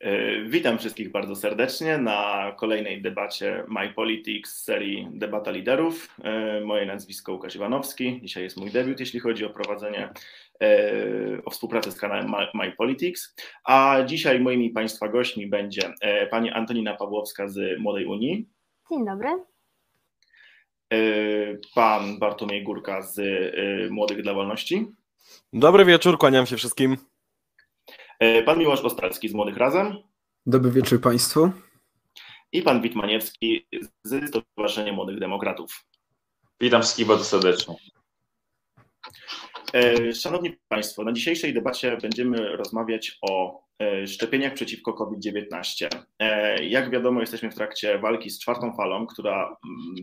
E, witam wszystkich bardzo serdecznie na kolejnej debacie My Politics z serii Debata Liderów. E, moje nazwisko Łukasz Iwanowski. Dzisiaj jest mój debiut, jeśli chodzi o prowadzenie, e, o współpracę z kanałem My Politics. A dzisiaj moimi Państwa gośćmi będzie pani Antonina Pawłowska z Młodej Unii. Dzień dobry. Pan Bartłomiej Górka z Młodych dla Wolności. Dobry wieczór, kłaniam się wszystkim. E, pan Miłosz Ostalski z Młodych Razem. Dobry wieczór Państwu. I pan Witmaniewski z Stowarzyszenia Młodych Demokratów. Witam wszystkich bardzo serdecznie. E, szanowni Państwo, na dzisiejszej debacie będziemy rozmawiać o e, szczepieniach przeciwko COVID-19. Jak wiadomo, jesteśmy w trakcie walki z czwartą falą, która mm,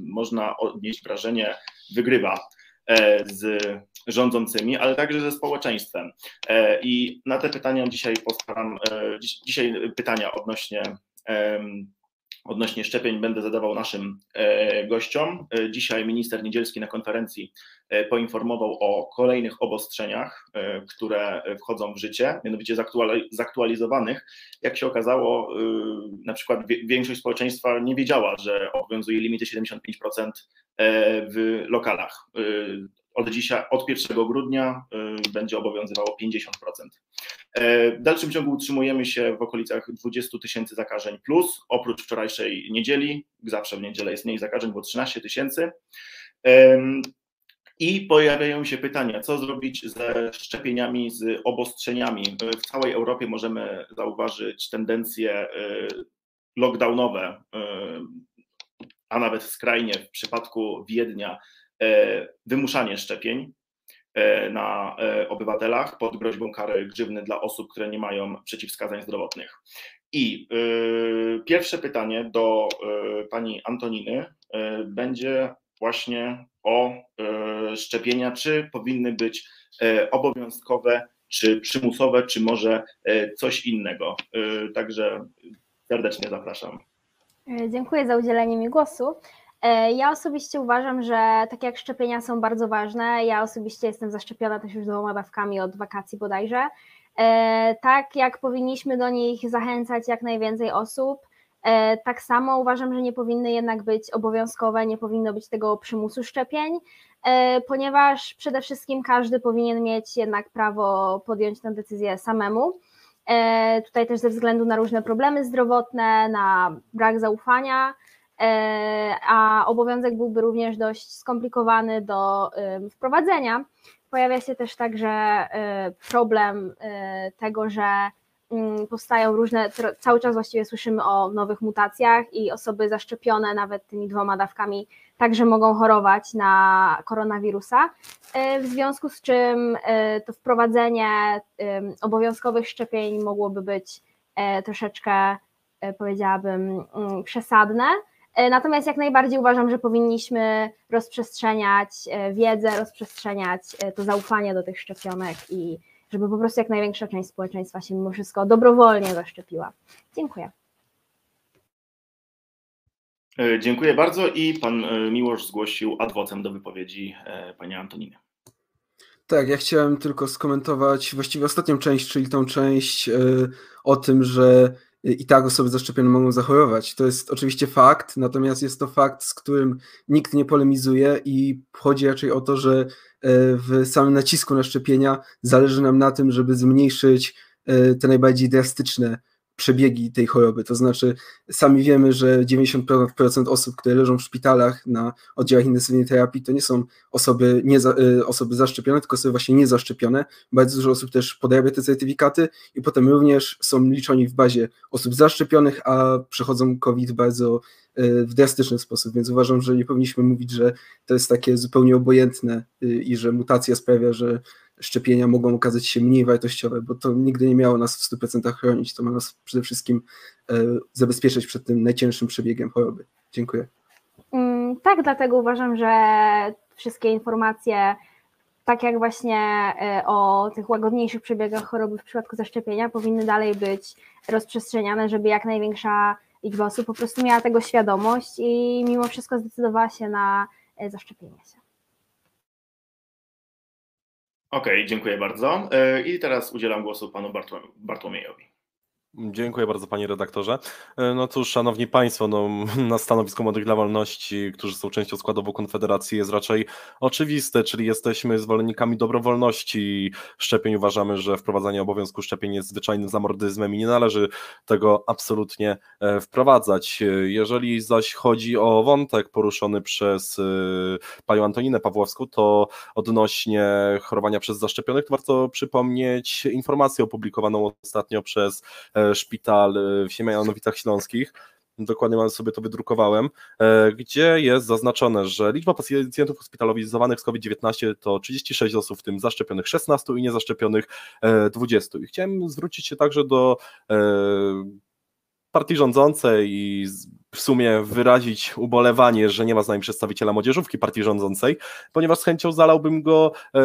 można odnieść wrażenie wygrywa z rządzącymi, ale także ze społeczeństwem. E, I na te pytania dzisiaj postaram, e, dzisiaj pytania odnośnie odnośnie szczepień będę zadawał naszym e, gościom. Dzisiaj minister Niedzielski na konferencji poinformował o kolejnych obostrzeniach, które wchodzą w życie, mianowicie zaktualizowanych. Jak się okazało, na przykład większość społeczeństwa nie wiedziała, że obowiązuje limity 75% w lokalach od dzisiaj, od 1 grudnia y, będzie obowiązywało 50%. E, w dalszym ciągu utrzymujemy się w okolicach 20 tysięcy zakażeń plus, oprócz wczorajszej niedzieli, zawsze w niedzielę jest mniej zakażeń, było 13 tysięcy. I pojawiają się pytania, co zrobić ze szczepieniami, z obostrzeniami. W całej Europie możemy zauważyć tendencje y, lockdownowe, y, a nawet skrajnie w przypadku Wiednia E, wymuszanie szczepień e, na e, obywatelach pod groźbą kary grzywny dla osób, które nie mają przeciwwskazań zdrowotnych. I pierwsze pytanie do pani Antoniny będzie właśnie o szczepienia, czy powinny być obowiązkowe, czy przymusowe, czy może coś innego. Także serdecznie zapraszam. Dziękuję za udzielenie mi głosu. E, ja osobiście uważam, że tak jak szczepienia są bardzo ważne, ja osobiście jestem zaszczepiona też już dwoma dawkami od wakacji bodajże, e, tak jak powinniśmy do nich zachęcać jak najwięcej osób, e, tak samo uważam, że nie powinny jednak być obowiązkowe, nie powinno być tego przymusu szczepień, ponieważ przede wszystkim każdy powinien mieć jednak prawo podjąć tę decyzję samemu. Tutaj też ze względu na różne problemy zdrowotne, na brak zaufania, a obowiązek byłby również dość skomplikowany do wprowadzenia. Pojawia się też także e, problem e, tego, że mm, powstają różne, cały czas właściwie słyszymy o nowych mutacjach i osoby zaszczepione nawet tymi dwoma dawkami także mogą chorować na koronawirusa, w związku z czym to wprowadzenie obowiązkowych szczepień mogłoby być troszeczkę, powiedziałabym, mm, przesadne. E, natomiast jak najbardziej uważam, że powinniśmy rozprzestrzeniać e, wiedzę, rozprzestrzeniać e, to zaufanie do tych szczepionek i żeby po prostu jak największa część społeczeństwa się mimo wszystko dobrowolnie zaszczepiła. Dziękuję. Dziękuję bardzo i pan Miłosz zgłosił adwocem do wypowiedzi pani Antoniny. Tak, ja chciałem tylko skomentować właściwie ostatnią część, czyli tą część o tym, że i tak osoby zaszczepione mogą zachorować. To jest oczywiście fakt, natomiast jest to fakt, z którym nikt nie polemizuje i chodzi raczej o to, że e, w samym nacisku na szczepienia zależy nam na tym, żeby zmniejszyć e, te najbardziej drastyczne przebiegi tej choroby. To znaczy, sami wiemy, że 90% osób, które leżą w szpitalach na oddziałach intensywnej terapii, to nie są osoby, nie za, y, osoby zaszczepione, tylko osoby właśnie niezaszczepione. Bardzo dużo osób też podrabia te certyfikaty i potem również są liczeni w bazie osób zaszczepionych, a przechodzą COVID bardzo y, w drastyczny sposób, więc uważam, że nie powinniśmy mówić, że to jest takie zupełnie obojętne y, i że mutacja sprawia, że szczepienia mogą okazać się mniej wartościowe, bo to nigdy nie miało nas w 100% chronić, to ma nas przede wszystkim e, zabezpieczyć przed tym najcięższym przebiegiem choroby. Dziękuję. Mm, tak, dlatego uważam, że wszystkie informacje, tak jak właśnie e, o tych łagodniejszych przebiegach choroby w przypadku zaszczepienia, powinny dalej być rozprzestrzeniane, żeby jak największa liczba osób po prostu miała tego świadomość i mimo wszystko zdecydowała się na e, zaszczepienie się. Okej, okay, dziękuję bardzo. E, I teraz udzielam głosu panu Bartłomiejowi. Dziękuję bardzo panie redaktorze. E, no cóż, szanowni państwo, no, na stanowisku Młodych dla Wolności, którzy są częścią składową Konfederacji jest raczej oczywiste, czyli jesteśmy zwolennikami dobrowolności szczepień. Uważamy, że wprowadzanie obowiązku szczepień jest zwyczajnym zamordyzmem i nie należy tego absolutnie e, wprowadzać. E, jeżeli zaś chodzi o wątek poruszony przez panią Antoninę Pawłowską, to odnośnie chorowania przez zaszczepionych, to warto przypomnieć informację opublikowaną ostatnio przez szpital w Siemianowicach Śląskich, dokładnie sobie to wydrukowałem, e, gdzie jest zaznaczone, że liczba pacjentów hospitalizowanych z COVID-19 to 36 osób, w tym zaszczepionych 16 i niezaszczepionych 20. E, I chciałem zwrócić się także do e, partii rządzącej i w sumie wyrazić ubolewanie, że nie ma z nami przedstawiciela młodzieżówki partii rządzącej, ponieważ z chęcią zalałbym go e,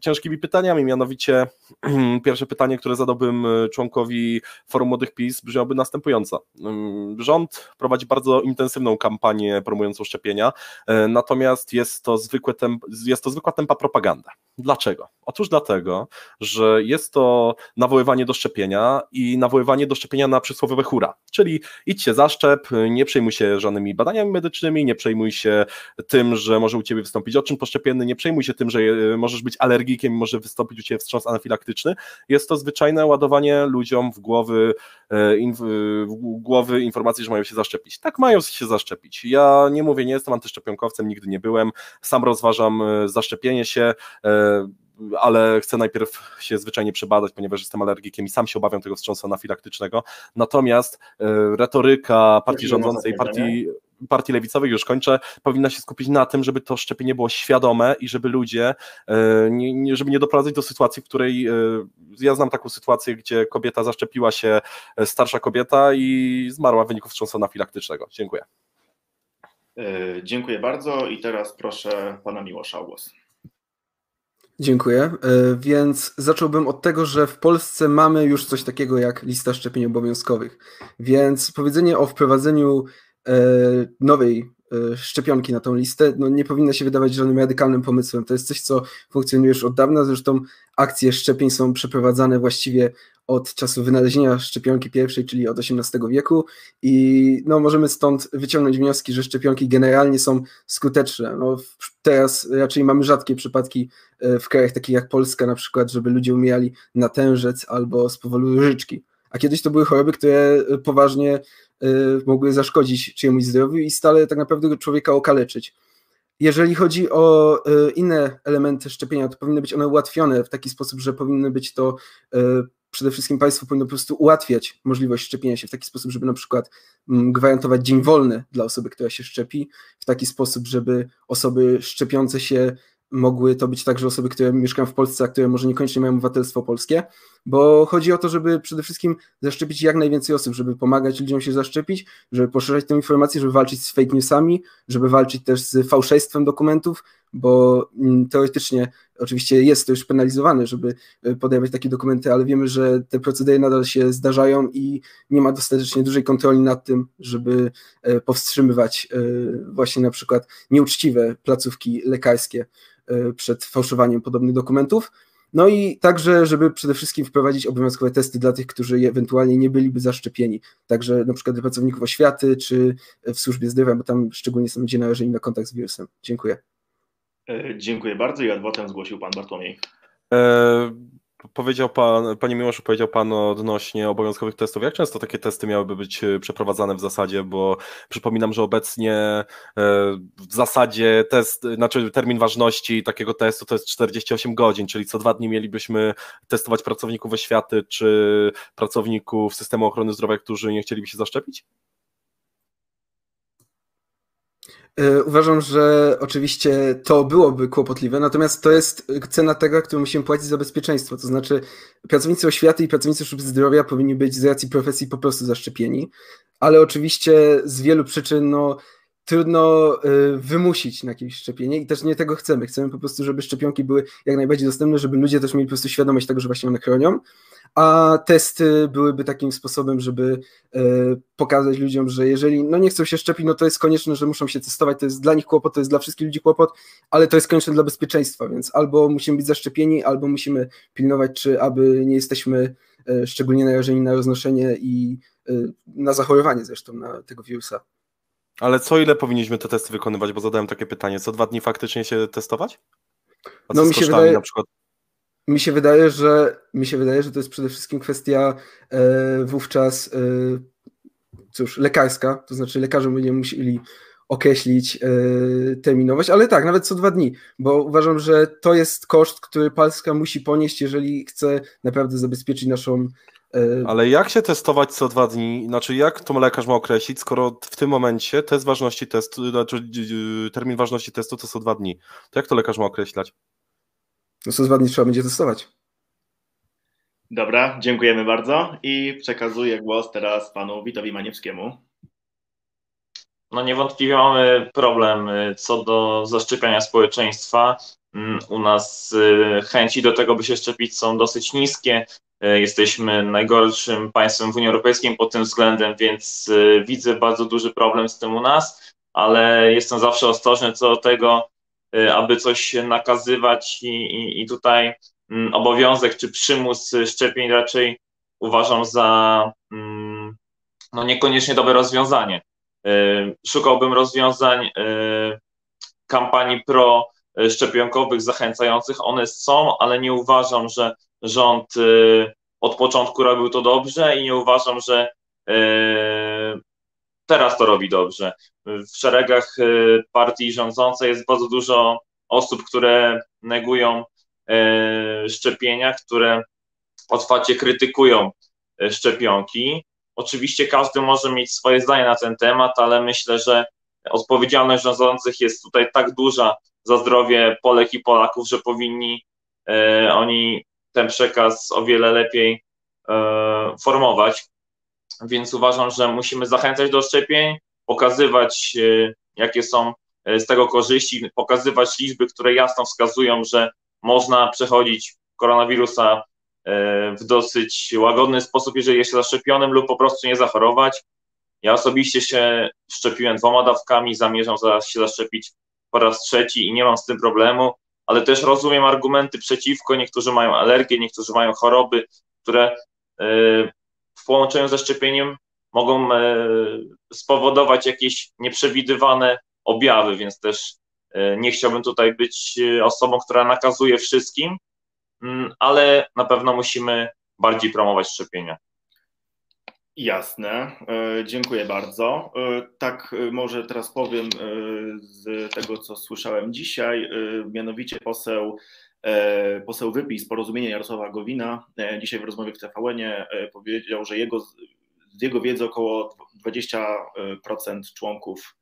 ciężkimi pytaniami, mianowicie pierwsze pytanie, które zadałbym e, członkowi Forum Młodych PiS brzmiałoby następująco. Mm, rząd prowadzi bardzo intensywną kampanię promującą szczepienia, e, natomiast jest to, zwykłe temp, jest to zwykła tempa propaganda. Dlaczego? Otóż dlatego, że jest to nawoływanie do szczepienia i nawoływanie do szczepienia na przysłowiowe hura, czyli idźcie zaszczep, nie przejmuj się żadnymi badaniami medycznymi, nie przejmuj się tym, że może u Ciebie wystąpić odczyn poszczepienny, nie przejmuj się tym, że możesz być alergikiem i może wystąpić u Ciebie wstrząs anafilaktyczny. Jest to zwyczajne ładowanie ludziom w głowy, e, w głowy informacji, że mają się zaszczepić. Tak mają się zaszczepić. Ja nie mówię, nie jestem antyszczepionkowcem, nigdy nie byłem, sam rozważam e, zaszczepienie się, e, ale chcę najpierw się zwyczajnie przebadać, ponieważ jestem alergikiem i sam się obawiam tego wstrząsu anafilaktycznego. Natomiast e, retoryka partii rządzącej, partii, partii lewicowej, już kończę, powinna się skupić na tym, żeby to szczepienie było świadome i żeby ludzie, e, żeby nie doprowadzać do sytuacji, w której e, ja znam taką sytuację, gdzie kobieta zaszczepiła się, starsza kobieta i zmarła w wyniku wstrząsu anafilaktycznego. Dziękuję. Dziękuję bardzo i teraz proszę pana Miłosza o głos. Dziękuję. E, więc zacząłbym od tego, że w Polsce mamy już coś takiego jak lista szczepień obowiązkowych. Więc powiedzenie o wprowadzeniu e, nowej szczepionki na tą listę no nie powinno się wydawać żadnym radykalnym pomysłem. To jest coś, co funkcjonuje już od dawna. Zresztą akcje szczepień są przeprowadzane właściwie od czasu wynalezienia szczepionki pierwszej, czyli od XVIII wieku i no, możemy stąd wyciągnąć wnioski, że szczepionki generalnie są skuteczne. No, teraz raczej mamy rzadkie przypadki e, w krajach takich jak Polska na przykład, żeby ludzie umierali na tężec albo z powodu różyczki. A kiedyś to były choroby, które e, poważnie e, mogły zaszkodzić czyjemuś zdrowiu i stale tak naprawdę człowieka okaleczyć. Jeżeli chodzi o inne elementy szczepienia, to powinny być one ułatwione w taki sposób, że powinny być to przede wszystkim państwo powinno po prostu ułatwiać możliwość szczepienia się w taki sposób, żeby na przykład gwarantować dzień wolny dla osoby, która się szczepi, w taki sposób, żeby osoby szczepiące się mogły to być także osoby, które mieszkają w Polsce, a które może niekoniecznie mają obywatelstwo polskie, bo chodzi o to, żeby przede wszystkim zaszczepić jak najwięcej osób, żeby pomagać ludziom się zaszczepić, żeby poszerzać tę informację, żeby walczyć z fake newsami, żeby walczyć też z fałszerstwem dokumentów, bo mm, teoretycznie oczywiście jest to już penalizowane, żeby e, podawać takie dokumenty, ale wiemy, że te procedery nadal się zdarzają i nie ma dostatecznie dużej kontroli nad tym, żeby e, powstrzymywać e, właśnie na przykład nieuczciwe placówki lekarskie przed fałszowaniem podobnych dokumentów. No i także, żeby przede wszystkim wprowadzić obowiązkowe testy dla tych, którzy ewentualnie nie byliby zaszczepieni. Także na przykład dla pracowników oświaty czy w służbie zdrowia, bo tam szczególnie są ludzie narażeni na kontakt z wirusem. Dziękuję. E, dziękuję bardzo i adwokatem zgłosił pan Bartłomiej. E, powiedział pan, panie Miłoszu, powiedział pan odnośnie obowiązkowych testów. Jak często takie testy miałyby być e, przeprowadzane w zasadzie? Bo przypominam, że obecnie e, w zasadzie test, znaczy termin ważności takiego testu to jest 48 godzin, czyli co dwa dni mielibyśmy testować pracowników oświaty czy pracowników systemu ochrony zdrowia, którzy nie chcieliby się zaszczepić? E, uważam, że oczywiście to byłoby kłopotliwe, natomiast to jest cena tego, którą musimy płacić za bezpieczeństwo. To znaczy, pracownicy oświaty i pracownicy służby zdrowia powinni być z racji profesji po prostu zaszczepieni, ale oczywiście z wielu przyczyn no, trudno e, wymusić na jakieś szczepienie i też nie tego chcemy. Chcemy po prostu, żeby szczepionki były jak najbardziej dostępne, żeby ludzie też mieli po prostu świadomość tego, że właśnie one chronią a testy byłyby takim sposobem, żeby e, pokazać ludziom, że jeżeli no nie chcą się szczepić, no to jest konieczne, że muszą się testować, to jest dla nich kłopot, to jest dla wszystkich ludzi kłopot, ale to jest konieczne dla bezpieczeństwa, więc albo musimy być zaszczepieni, albo musimy pilnować, czy aby nie jesteśmy e, szczególnie narażeni na roznoszenie i na zachorowanie zresztą na tego wirusa. Ale co ile powinniśmy te testy wykonywać? Bo zadałem takie pytanie. Co dwa dni faktycznie się testować? A co No, mi się wydaje- na przykład? Mi się wydaje, że mi się wydaje, że to jest przede wszystkim kwestia e, wówczas e, cóż, lekarska, to znaczy lekarze będziemy musieli określić e, terminowość, ale tak, nawet co dwa dni, bo uważam, że to jest koszt, który Polska musi ponieść, jeżeli chce naprawdę zabezpieczyć naszą Ale jak się testować co dwa dni? Znaczy, jak to lekarz ma określić, skoro w tym momencie test ważności testu, znaczy yy, termin ważności testu to są dwa dni. To jak to lekarz ma określać? no co dwa dni trzeba będzie testować. Dobra, dziękujemy bardzo i przekazuję głos teraz panu Witowi Maniewskiemu. No niewątpliwie mamy problem y, co do zaszczepiania społeczeństwa. Mm, U nas y, chęci do tego, by się szczepić są dosyć niskie. Y, Jesteśmy najgorszym państwem w Unii Europejskiej pod tym względem, więc y, widzę bardzo duży problem z tym u nas, ale jestem zawsze ostrożny co do tego, y, aby coś nakazywać i, i, i tutaj mm, obowiązek czy przymus szczepień raczej uważam za mm, no niekoniecznie dobre rozwiązanie. Szukałbym rozwiązań kampanii pro-szczepionkowych zachęcających. One są, ale nie uważam, że rząd y, od początku robił to dobrze i nie uważam, że y, teraz to robi dobrze. W szeregach y, partii rządzącej jest bardzo dużo osób, które negują szczepienia, które otwarcie krytykują szczepionki. Oczywiście każdy może mieć swoje zdanie na ten temat, ale myślę, że odpowiedzialność rządzących jest tutaj tak duża za zdrowie Polek i Polaków, że powinni oni ten przekaz o wiele lepiej e, formować. Więc uważam, że musimy zachęcać do szczepień, pokazywać, e, jakie są e, z tego korzyści, pokazywać liczby, które jasno wskazują, że można przechodzić koronawirusa w dosyć łagodny sposób, jeżeli jest się zaszczepionym lub po prostu nie zachorować. Ja osobiście się szczepiłem dwoma dawkami, zamierzam się zaszczepić po raz trzeci i nie mam z tym problemu, ale też rozumiem argumenty przeciwko. Niektórzy mają alergie, niektórzy mają choroby, które e, w połączeniu ze szczepieniem mogą e, spowodować jakieś nieprzewidywane objawy, więc też e, nie chciałbym tutaj być osobą, która nakazuje wszystkim, mm, ale na pewno musimy bardziej promować szczepienia. Jasne, e, dziękuję bardzo. E, Tak, e, może teraz powiem z tego, co słyszałem dzisiaj, mianowicie poseł, poseł Wypis, porozumienie Jarosława Gowina, dzisiaj w rozmowie w TVN-ie e, powiedział, że jego, z jego wiedzy około 20% członków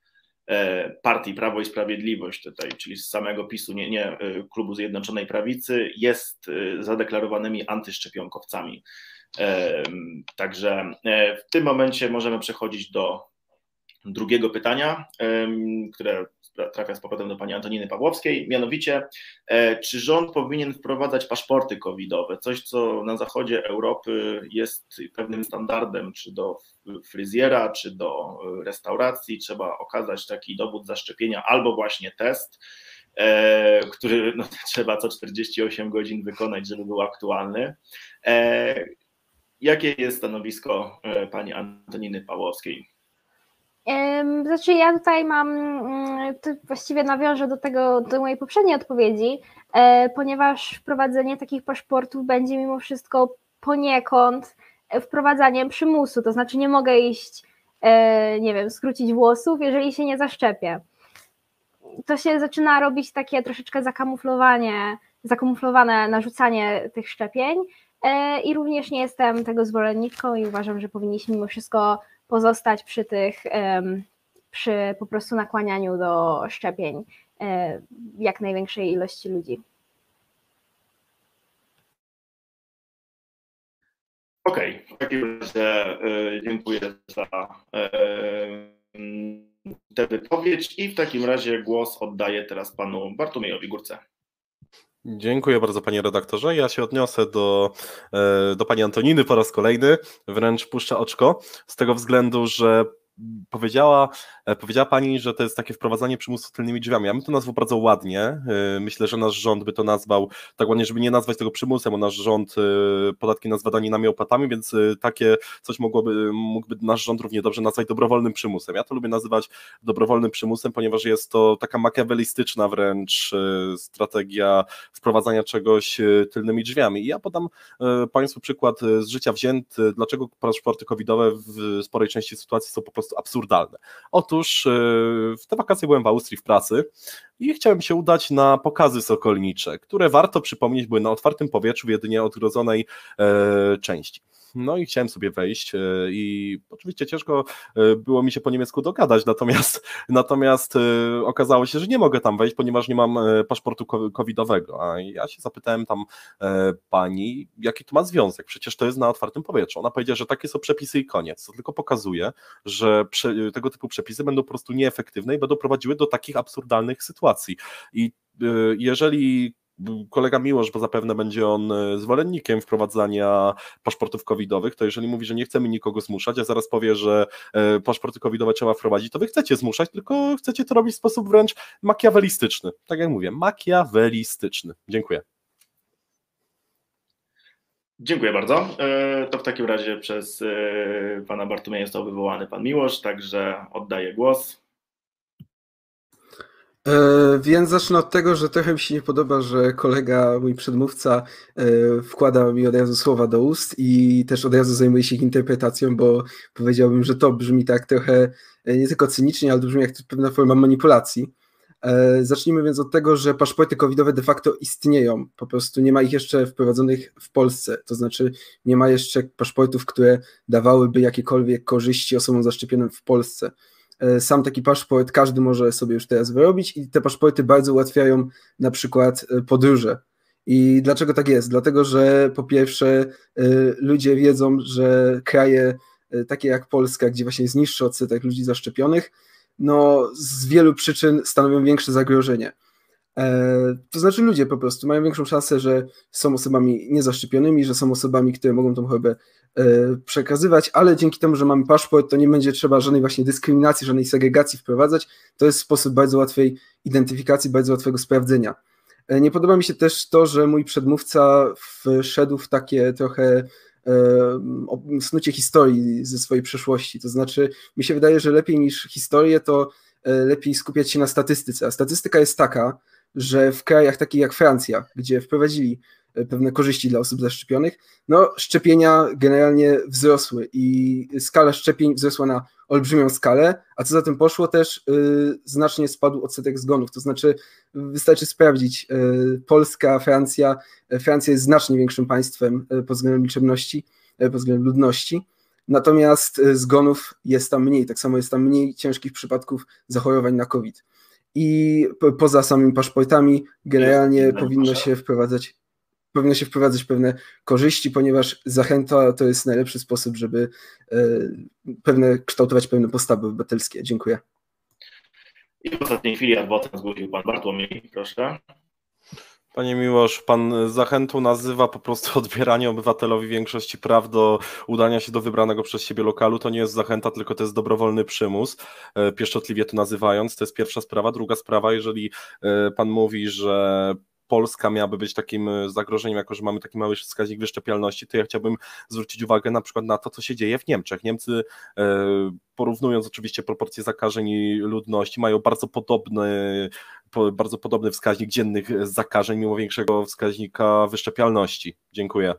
partii Prawo i Sprawiedliwość tutaj, czyli z samego PiSu, nie, nie klubu Zjednoczonej Prawicy, jest zadeklarowanymi antyszczepionkowcami. Także e, w tym momencie możemy przechodzić do drugiego pytania, które trafia z powrotem do pani Antoniny Pawłowskiej. Mianowicie, e, czy rząd powinien wprowadzać paszporty covidowe? Coś, co na zachodzie Europy jest pewnym standardem, czy do fryzjera, czy do e, restauracji trzeba okazać taki dowód zaszczepienia albo właśnie test, który no, trzeba co 48 godzin wykonać, żeby był aktualny. Jakie jest stanowisko e, pani Antoniny Pawłowskiej? Znaczy, ja tutaj mam, mm, właściwie nawiążę do tego, do mojej poprzedniej odpowiedzi, e, ponieważ wprowadzenie takich paszportów będzie mimo wszystko poniekąd e, wprowadzaniem przymusu, to znaczy nie mogę iść, nie wiem, skrócić włosów, jeżeli się nie zaszczepię. To się zaczyna robić takie troszeczkę zakamuflowanie, zakamuflowane narzucanie tych szczepień i również nie jestem tego zwolenniczką i uważam, że powinniśmy mimo wszystko pozostać przy tych, przy po prostu nakłanianiu do szczepień e, jak największej ilości ludzi. Okej, w takim razie e, dziękuję za e, tę wypowiedź i w takim razie głos oddaję teraz panu Bartłomiejowi Górce. Dziękuję bardzo panie redaktorze. Ja się odniosę do, e, do pani Antoniny po raz kolejny, wręcz puszczę oczko, z tego względu, że powiedziała, e, powiedziała Pani, że to jest takie wprowadzanie przymusu tylnymi drzwiami. Ja bym to nazwał bardzo ładnie. E, myślę, że nasz rząd by to nazwał tak ładnie, żeby nie nazwać tego przymusem, bo nasz rząd e, podatki nazwa daninami opłatami, więc takie coś mogłoby, mógłby nasz rząd równie dobrze nazwać dobrowolnym przymusem. Ja to lubię nazywać dobrowolnym przymusem, ponieważ jest to taka makiawelistyczna wręcz strategia wprowadzania czegoś tylnymi drzwiami. I ja podam Państwu przykład z życia wzięty, dlaczego paszporty covidowe w sporej części sytuacji są po prostu prostu absurdalne. Otóż e, w te wakacje byłem w Austrii w pracy i chciałem się udać na pokazy sokolnicze, które warto przypomnieć były na otwartym powietrzu w jedynie odgrodzonej e, części. No i chciałem sobie wejść e, i oczywiście ciężko e, było mi się po niemiecku dogadać, natomiast, natomiast e, okazało się, że nie mogę tam wejść, ponieważ nie mam paszportu covidowego, a ja się zapytałem tam pani, jaki to ma związek, przecież to jest na otwartym powietrzu. Ona powiedziała, że takie są przepisy i koniec, to tylko pokazuje, że tego typu przepisy będą po prostu nieefektywne i będą prowadziły do takich absurdalnych sytuacji. I jeżeli kolega Miłosz, bo zapewne będzie on e, zwolennikiem wprowadzania paszportów covidowych, to jeżeli mówi, że nie chcemy nikogo zmuszać, a zaraz powie, że e, paszporty covidowe trzeba wprowadzić, to wy chcecie zmuszać, tylko chcecie to robić w sposób wręcz makiawelistyczny. Tak jak mówię, makiawelistyczny. Dziękuję. Dziękuję bardzo. E, to w takim razie przez pana Bartłomieja został wywołany pan Miłosz, także oddaję głos. E, więc zacznę od tego, że trochę mi się nie podoba, że kolega, mój przedmówca, e, wkłada mi od razu słowa do ust i też od razu zajmuje się ich interpretacją, bo powiedziałbym, że to brzmi tak trochę e, nie tylko cynicznie, ale to brzmi jak pewna forma manipulacji. Zacznijmy więc od tego, że paszporty covidowe de facto istnieją, po prostu nie ma ich jeszcze wprowadzonych w Polsce, to znaczy nie ma jeszcze paszportów, które dawałyby jakiekolwiek korzyści osobom zaszczepionym w Polsce. E, sam taki paszport każdy może sobie już teraz wyrobić i te paszporty bardzo ułatwiają na przykład e, podróże. I dlaczego tak jest? Dlatego, że po pierwsze e, ludzie wiedzą, że kraje takie jak Polska, gdzie właśnie jest niższy odsetek ludzi zaszczepionych, no z wielu przyczyn stanowią większe zagrożenie. To znaczy ludzie po prostu mają większą szansę, że są osobami niezaszczepionymi, że są osobami, które mogą tą chorobę E, przekazywać, ale dzięki temu, że mamy paszport, to nie będzie trzeba żadnej właśnie dyskryminacji, żadnej segregacji wprowadzać. To jest sposób bardzo łatwej identyfikacji, bardzo łatwego sprawdzenia. E, nie podoba mi się też to, że mój przedmówca wszedł w takie trochę e, snucie historii ze swojej przeszłości. To znaczy, mi się wydaje, że lepiej niż historię, to lepiej skupiać się na statystyce. A statystyka jest taka, że w krajach takich jak Francja, gdzie wprowadzili pewne korzyści dla osób zaszczepionych, no szczepienia generalnie wzrosły i skala szczepień wzrosła na olbrzymią skalę, a co za tym poszło też y, znacznie spadł odsetek zgonów, to znaczy wystarczy sprawdzić, y, Polska, Francja, Francja jest znacznie większym państwem pod względem liczebności, pod względem ludności, natomiast zgonów jest tam mniej, tak samo jest tam mniej ciężkich przypadków zachorowań na COVID. I poza samymi paszportami generalnie powinno się wprowadzać powinno się wprowadzać pewne korzyści, ponieważ zachęta to jest najlepszy sposób, żeby e, pewne, kształtować pewne postawy obywatelskie. Dziękuję. I w ostatniej chwili adwokat zgłosił pan Bartłomiej, proszę. Panie Miłosz, pan zachętą nazywa po prostu odbieranie obywatelowi większości praw do udania się do wybranego przez siebie lokalu. To nie jest zachęta, tylko to jest dobrowolny przymus, e, pieszczotliwie to nazywając. To jest pierwsza sprawa. Druga sprawa, jeżeli e, pan mówi, że Polska miałaby być takim e, zagrożeniem, jako że mamy taki mały wskaźnik wyszczepialności, to ja chciałbym zwrócić uwagę na przykład na to, co się dzieje w Niemczech. Niemcy, e, porównując oczywiście proporcje zakażeń i ludności, mają bardzo podobny, bardzo podobny wskaźnik dziennych zakażeń, mimo większego wskaźnika wyszczepialności. Dziękuję.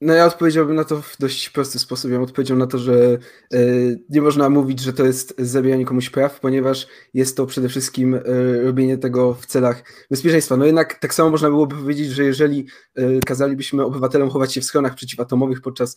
No ja odpowiedziałbym na to w dość prosty sposób. Ja bym odpowiedział na to, że e, nie można mówić, że to jest zabijanie komuś praw, ponieważ jest to przede wszystkim e, robienie tego w celach bezpieczeństwa. No jednak tak samo można byłoby powiedzieć, że jeżeli e, kazalibyśmy obywatelom chować się w schronach przeciwatomowych podczas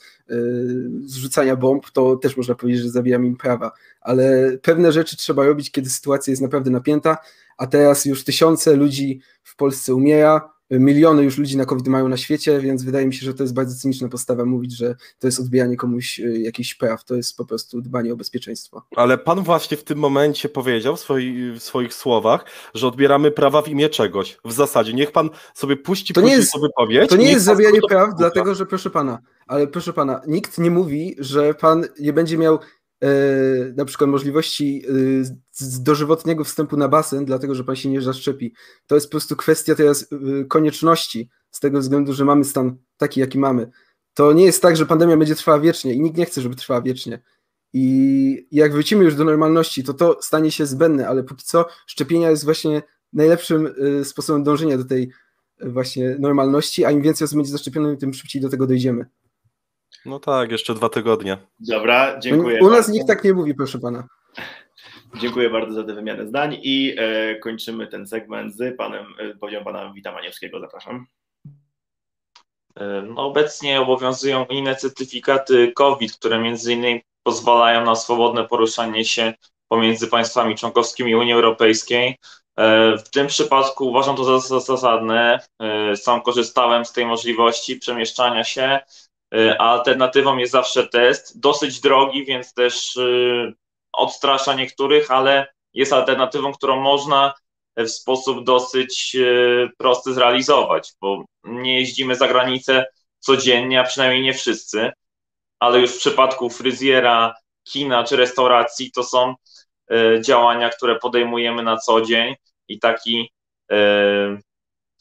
zrzucania bomb, to też można powiedzieć, że zabijamy im prawa. Ale pewne rzeczy trzeba robić, kiedy sytuacja jest naprawdę napięta, a teraz już tysiące ludzi w Polsce umiera, miliony już ludzi na COVID mają na świecie, więc wydaje mi się, że to jest bardzo cyniczna postawa mówić, że to jest odbijanie komuś y, jakichś praw, to jest po prostu dbanie o bezpieczeństwo. Ale pan właśnie w tym momencie powiedział w, swoi, w swoich słowach, że odbieramy prawa w imię czegoś. W zasadzie, niech pan sobie puści to nie jest, wypowiedź. To nie jest zabijanie praw, dlatego że proszę pana, ale proszę pana, nikt nie mówi, że pan nie będzie miał na przykład możliwości e, dożywotniego wstępu na basen, dlatego że pan się nie zaszczepi. To jest po prostu kwestia teraz e, konieczności, z tego względu, że mamy stan taki, jaki mamy. To nie jest tak, że pandemia będzie trwała wiecznie i nikt nie chce, żeby trwała wiecznie. I jak wrócimy już do normalności, to to stanie się zbędne, ale póki co szczepienia jest właśnie najlepszym sposobem dążenia do tej właśnie normalności, a im więcej osób będzie zaszczepionych, tym szybciej do tego dojdziemy. No tak, jeszcze dwa tygodnie. Dobra, dziękuję. U nas bardzo. nikt tak nie mówi, proszę pana. Dziękuję bardzo za tę wymianę zdań i e, kończymy ten segment z panem, e, pana Wita Maniewskiego. Zapraszam. E, no, obecnie obowiązują inne certyfikaty COVID, które między innymi pozwalają na swobodne poruszanie się pomiędzy państwami członkowskimi Unii Europejskiej. E, w tym przypadku uważam to za zasadne. E, sam korzystałem z tej możliwości przemieszczania się E, alternatywą jest zawsze test, dosyć drogi, więc też e, odstrasza niektórych, ale jest alternatywą, którą można w sposób dosyć e, prosty zrealizować, bo nie jeździmy za granicę codziennie, a przynajmniej nie wszyscy, ale już w przypadku fryzjera, kina czy restauracji to są działania, które podejmujemy na co dzień i taki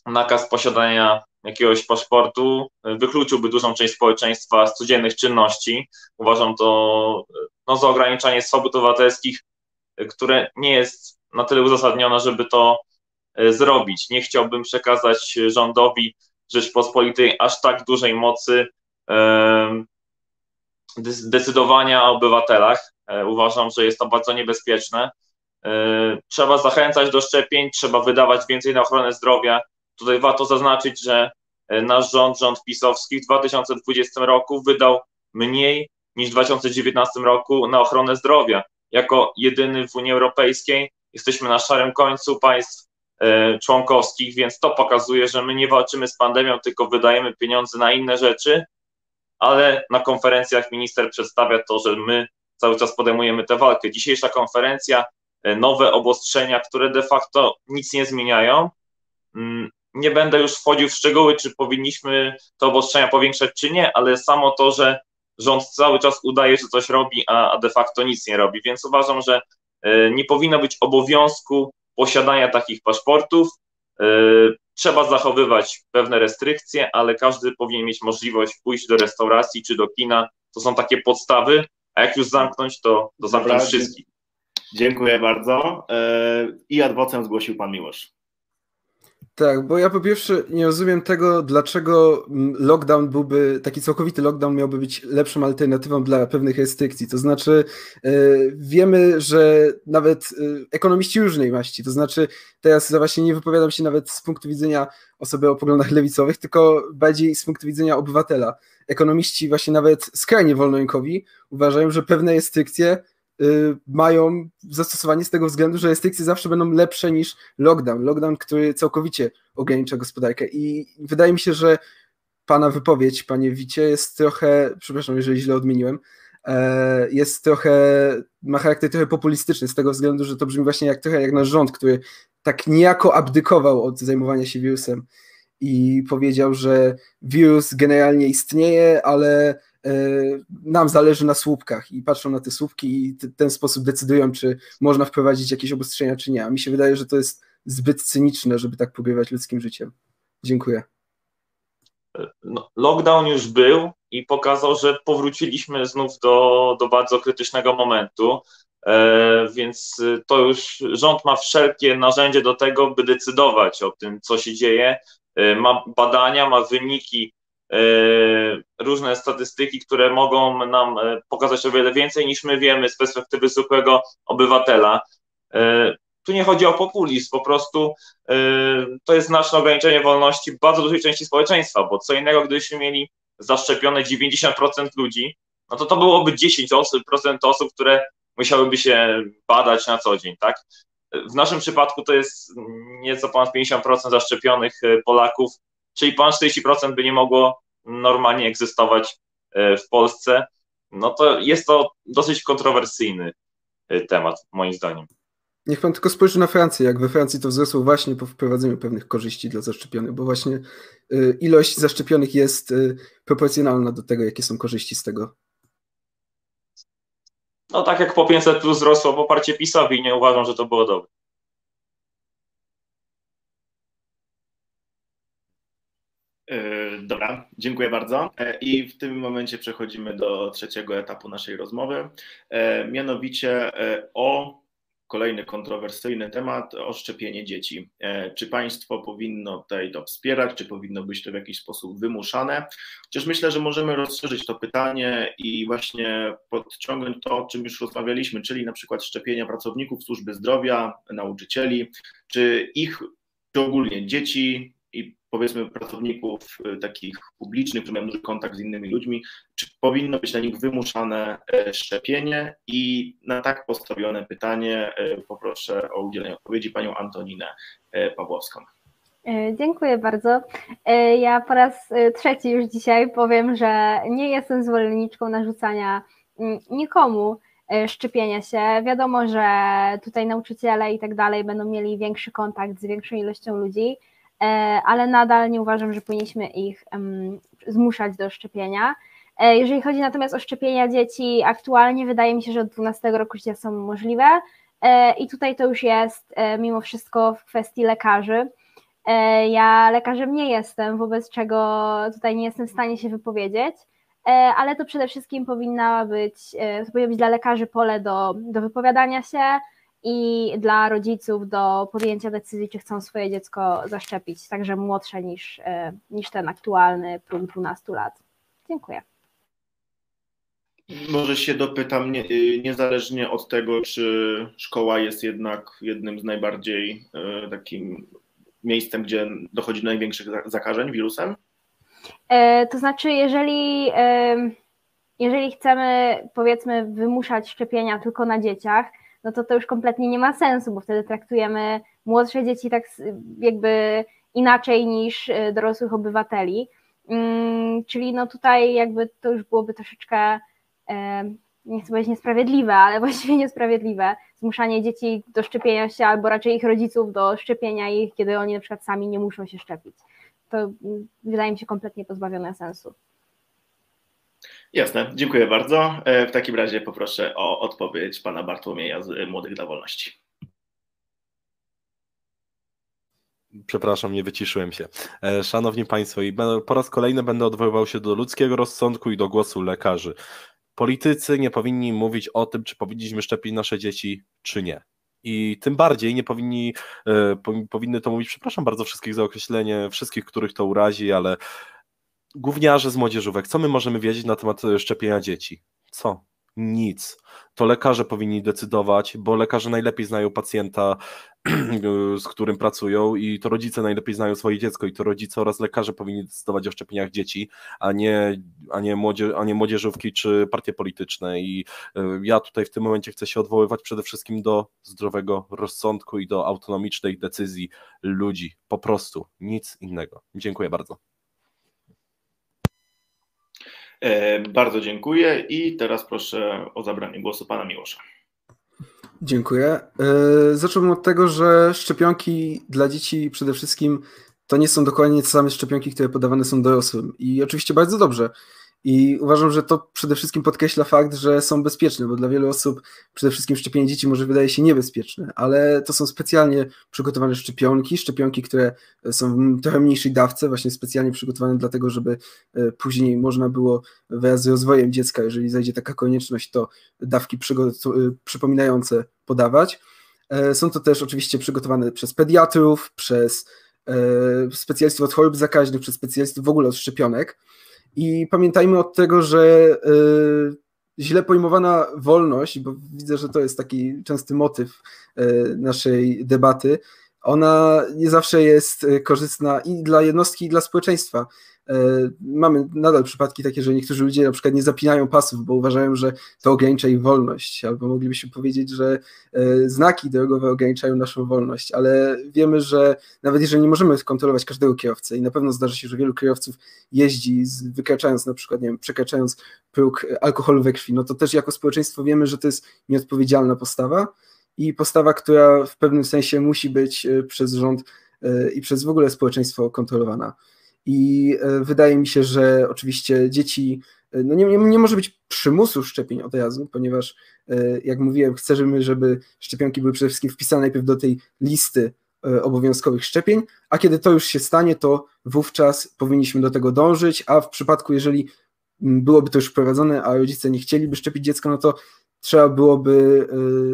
nakaz posiadania jakiegoś paszportu wykluczyłby dużą część społeczeństwa z codziennych czynności. Uważam to no, za ograniczanie swobód obywatelskich, które nie jest na tyle uzasadnione, żeby to e, zrobić. Nie chciałbym przekazać rządowi Rzeczpospolitej aż tak dużej mocy decydowania o obywatelach. E, uważam, że jest to bardzo niebezpieczne. E, trzeba zachęcać do szczepień, trzeba wydawać więcej na ochronę zdrowia, Tutaj warto zaznaczyć, że e, nasz rząd, rząd pisowski w 2020 roku wydał mniej niż w 2019 roku na ochronę zdrowia. Jako jedyny w Unii Europejskiej jesteśmy na szarym końcu państw e, członkowskich, więc to pokazuje, że my nie walczymy z pandemią, tylko wydajemy pieniądze na inne rzeczy, ale na konferencjach minister przedstawia to, że my cały czas podejmujemy tę walkę. Dzisiejsza konferencja, e, nowe obostrzenia, które de facto nic nie zmieniają, mm, nie będę już wchodził w szczegóły, czy powinniśmy te obostrzenia powiększać, czy nie, ale samo to, że rząd cały czas udaje, że coś robi, a, de facto nic nie robi. Więc uważam, że e, nie powinno być obowiązku posiadania takich paszportów. E, trzeba zachowywać pewne restrykcje, ale każdy powinien mieć możliwość pójść do restauracji czy do kina. To są takie podstawy, a jak już zamknąć, to, to zamknąć wszystkich. Dziękuję bardzo. E, I adwocem zgłosił pan Miłosz. Tak, bo ja po pierwsze nie rozumiem tego, dlaczego lockdown byłby, taki całkowity lockdown miałby być lepszą alternatywą dla pewnych restrykcji. To znaczy, yy, wiemy, że nawet yy, ekonomiści różnej maści, to znaczy, teraz właśnie nie wypowiadam się nawet z punktu widzenia osoby o poglądach lewicowych, tylko bardziej z punktu widzenia obywatela. Ekonomiści, właśnie nawet skrajnie wolnorynkowi, uważają, że pewne restrykcje mają zastosowanie z tego względu, że restrykcje zawsze będą lepsze niż lockdown. Lockdown, który całkowicie ogranicza gospodarkę. I wydaje mi się, że pana wypowiedź, panie Wicie, jest trochę, przepraszam, jeżeli źle odmieniłem, e, jest trochę, ma charakter trochę populistyczny z tego względu, że to brzmi właśnie jak trochę jak nasz rząd, który tak niejako abdykował od zajmowania się wirusem i powiedział, że wirus generalnie istnieje, ale nam zależy na słupkach i patrzą na te słupki i w ten sposób decydują, czy można wprowadzić jakieś obostrzenia, czy nie. A mi się wydaje, że to jest zbyt cyniczne, żeby tak pogrywać ludzkim życiem. Dziękuję. No, lockdown już był i pokazał, że powróciliśmy znów do, do bardzo krytycznego momentu, e, więc to już rząd ma wszelkie narzędzie do tego, by decydować o tym, co się dzieje. E, ma badania, ma wyniki E, różne statystyki, które mogą nam e, pokazać o wiele więcej niż my wiemy z perspektywy zwykłego obywatela. E, tu nie chodzi o populizm, po prostu to jest znaczne ograniczenie wolności bardzo dużej części społeczeństwa, bo co innego, gdybyśmy mieli zaszczepione 90% ludzi, no to to byłoby 10% osób, osób, które musiałyby się badać na co dzień, tak? W naszym przypadku to jest nieco ponad 50% zaszczepionych Polaków, czyli ponad 40% by nie mogło normalnie egzystować w Polsce. No to jest to dosyć kontrowersyjny temat, moim zdaniem. Niech pan tylko spojrzy na Francję, jak we Francji to wzrosło właśnie po wprowadzeniu pewnych korzyści dla zaszczepionych, bo właśnie y, ilość zaszczepionych jest proporcjonalna do tego, jakie są korzyści z tego. No tak jak po 500 plus wzrosło poparcie PiSowi, nie uważam, że to było dobre. E, dobra, dziękuję bardzo. E, I w tym momencie przechodzimy do trzeciego etapu naszej rozmowy, e, mianowicie o kolejny kontrowersyjny temat o szczepienie dzieci. E, czy państwo powinno tutaj to wspierać, czy powinno być to w jakiś sposób wymuszane? Chociaż myślę, że możemy rozszerzyć to pytanie i właśnie podciągnąć to, o czym już rozmawialiśmy, czyli na przykład szczepienia pracowników służby zdrowia, nauczycieli, czy ich, czy ogólnie dzieci, i powiedzmy pracowników y, takich publicznych, którzy mają duży kontakt z innymi ludźmi, czy powinno być na nich wymuszane e, szczepienie? I na tak postawione pytanie e, poproszę o udzielenie odpowiedzi panią Antoninę e, Pawłowską. Dziękuję bardzo. Ja po raz trzeci już dzisiaj powiem, że nie jestem zwolenniczką narzucania mm, nikomu szczepienia się. Wiadomo, że tutaj nauczyciele i tak dalej będą mieli większy kontakt z większą ilością ludzi, ale nadal nie uważam, że powinniśmy ich zmuszać do szczepienia. E, jeżeli chodzi natomiast o szczepienia dzieci, aktualnie wydaje mi się, że od 12 roku życia są możliwe e, i tutaj to już jest mimo wszystko w kwestii lekarzy. Ja lekarzem nie jestem, wobec czego tutaj nie jestem w stanie się wypowiedzieć, ale to przede wszystkim powinna być, to powinno być dla lekarzy pole do, do wypowiadania się, i dla rodziców do podjęcia decyzji, czy chcą swoje dziecko zaszczepić, także młodsze niż, e, niż ten aktualny próg 12 lat. Dziękuję. Może się dopytam, nie, y, niezależnie od tego, czy szkoła jest jednak jednym z najbardziej e, takim miejscem, gdzie dochodzi do największych zakażeń wirusem? E, to znaczy, jeżeli, jeżeli chcemy, powiedzmy, wymuszać szczepienia tylko na dzieciach, no to to już kompletnie nie ma sensu, bo wtedy traktujemy młodsze dzieci tak jakby inaczej niż y, dorosłych obywateli. Mm, czyli no tutaj jakby to już byłoby troszeczkę, nie chcę powiedzieć niesprawiedliwe, ale właściwie niesprawiedliwe, zmuszanie dzieci do szczepienia się albo raczej ich rodziców do szczepienia ich, kiedy oni na przykład sami nie muszą się szczepić. To mm, wydaje mi się kompletnie pozbawione sensu. Jasne, dziękuję bardzo. E, w takim razie poproszę o odpowiedź pana Bartłomieja z Młodych dla Wolności. Przepraszam, nie wyciszyłem się. E, szanowni Państwo, po raz kolejny będę odwoływał się do ludzkiego rozsądku i do głosu lekarzy. Politycy nie powinni mówić o tym, czy powinniśmy szczepić nasze dzieci, czy nie. I tym bardziej nie powinni, e, powinny to mówić, przepraszam bardzo wszystkich za określenie, wszystkich, których to urazi, ale gówniarze z młodzieżówek, co my możemy wiedzieć na temat e, szczepienia dzieci? Co? Nic. To lekarze powinni decydować, bo lekarze najlepiej znają pacjenta, z którym pracują i to rodzice najlepiej znają swoje dziecko i to rodzice oraz lekarze powinni decydować o szczepieniach dzieci, a nie, a nie, młodzie, a nie młodzieżówki czy partie polityczne i e, ja tutaj w tym momencie chcę się odwoływać przede wszystkim do zdrowego rozsądku i do autonomicznej decyzji ludzi, po prostu, nic innego. Dziękuję bardzo. E, bardzo dziękuję i teraz proszę o zabranie głosu pana Miłosza. Dziękuję. E, zacząłbym od tego, że szczepionki dla dzieci przede wszystkim to nie są dokładnie te same szczepionki, które podawane są dorosłym. I oczywiście bardzo dobrze. I uważam, że to przede wszystkim podkreśla fakt, że są bezpieczne, bo dla wielu osób przede wszystkim szczepienie dzieci może wydaje się niebezpieczne, ale to są specjalnie przygotowane szczepionki, szczepionki, które są w trochę mniejszej dawce, właśnie specjalnie przygotowane dlatego, żeby e, później można było wraz z rozwojem dziecka, jeżeli zajdzie taka konieczność, to dawki e, przypominające podawać. E, są to też oczywiście przygotowane przez pediatrów, przez specjalistów od chorób zakaźnych, przez specjalistów w ogóle od szczepionek. I pamiętajmy od tego, że y, źle pojmowana wolność, bo widzę, że to jest taki częsty motyw y, naszej debaty, ona nie zawsze jest y, korzystna i dla jednostki, i dla społeczeństwa. Mamy nadal przypadki takie, że niektórzy ludzie na przykład nie zapinają pasów, bo uważają, że to ogranicza ich wolność, albo moglibyśmy powiedzieć, że znaki drogowe ograniczają naszą wolność, ale wiemy, że nawet jeżeli nie możemy kontrolować każdego kierowcy i na pewno zdarzy się, że wielu kierowców jeździ wykraczając na przykład, nie wiem, przekraczając próg alkoholu we krwi, no to też jako społeczeństwo wiemy, że to jest nieodpowiedzialna postawa i postawa, która w pewnym sensie musi być e, przez rząd e, i przez w ogóle społeczeństwo kontrolowana. I e, wydaje mi się, że oczywiście dzieci, no nie, nie, nie może być przymusu szczepień od ponieważ jak mówiłem, chcemy, żeby szczepionki były przede wszystkim wpisane najpierw do tej listy obowiązkowych szczepień, a kiedy to już się stanie, to wówczas powinniśmy do tego dążyć, a w przypadku, jeżeli byłoby to już wprowadzone, a rodzice nie chcieliby szczepić dziecka, no to trzeba byłoby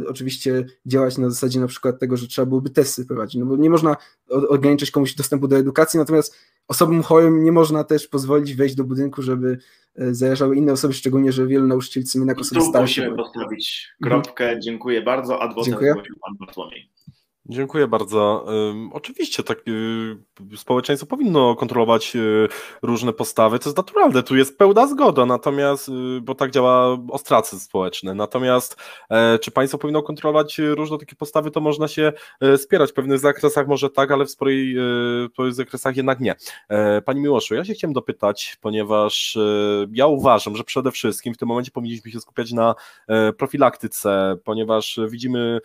y, oczywiście działać na zasadzie na przykład tego, że trzeba byłoby testy prowadzić, no bo nie można ograniczyć komuś dostępu do edukacji, natomiast osobom chorym nie można też pozwolić wejść do budynku, żeby y, zarażały inne osoby, szczególnie, że wielu nauczycieli jednak osoby starsze. Tu musimy postawić kropkę, mhm. dziękuję bardzo, adwokat Dziękuję. pan Bartłomiej. Dziękuję bardzo. Oczywiście tak, y, społeczeństwo powinno kontrolować y, różne postawy, to jest naturalne, tu jest pełna zgoda, natomiast, y, bo tak działa ostracyzm społeczny, natomiast e, czy państwo powinno kontrolować różne takie postawy, to można się e, spierać, w pewnych zakresach może tak, ale w sporej, w zakresach jednak nie. E, Pani Miłoszu, ja się chciałem dopytać, ponieważ ja uważam, że przede wszystkim w tym momencie powinniśmy się skupiać na profilaktyce, ponieważ widzimy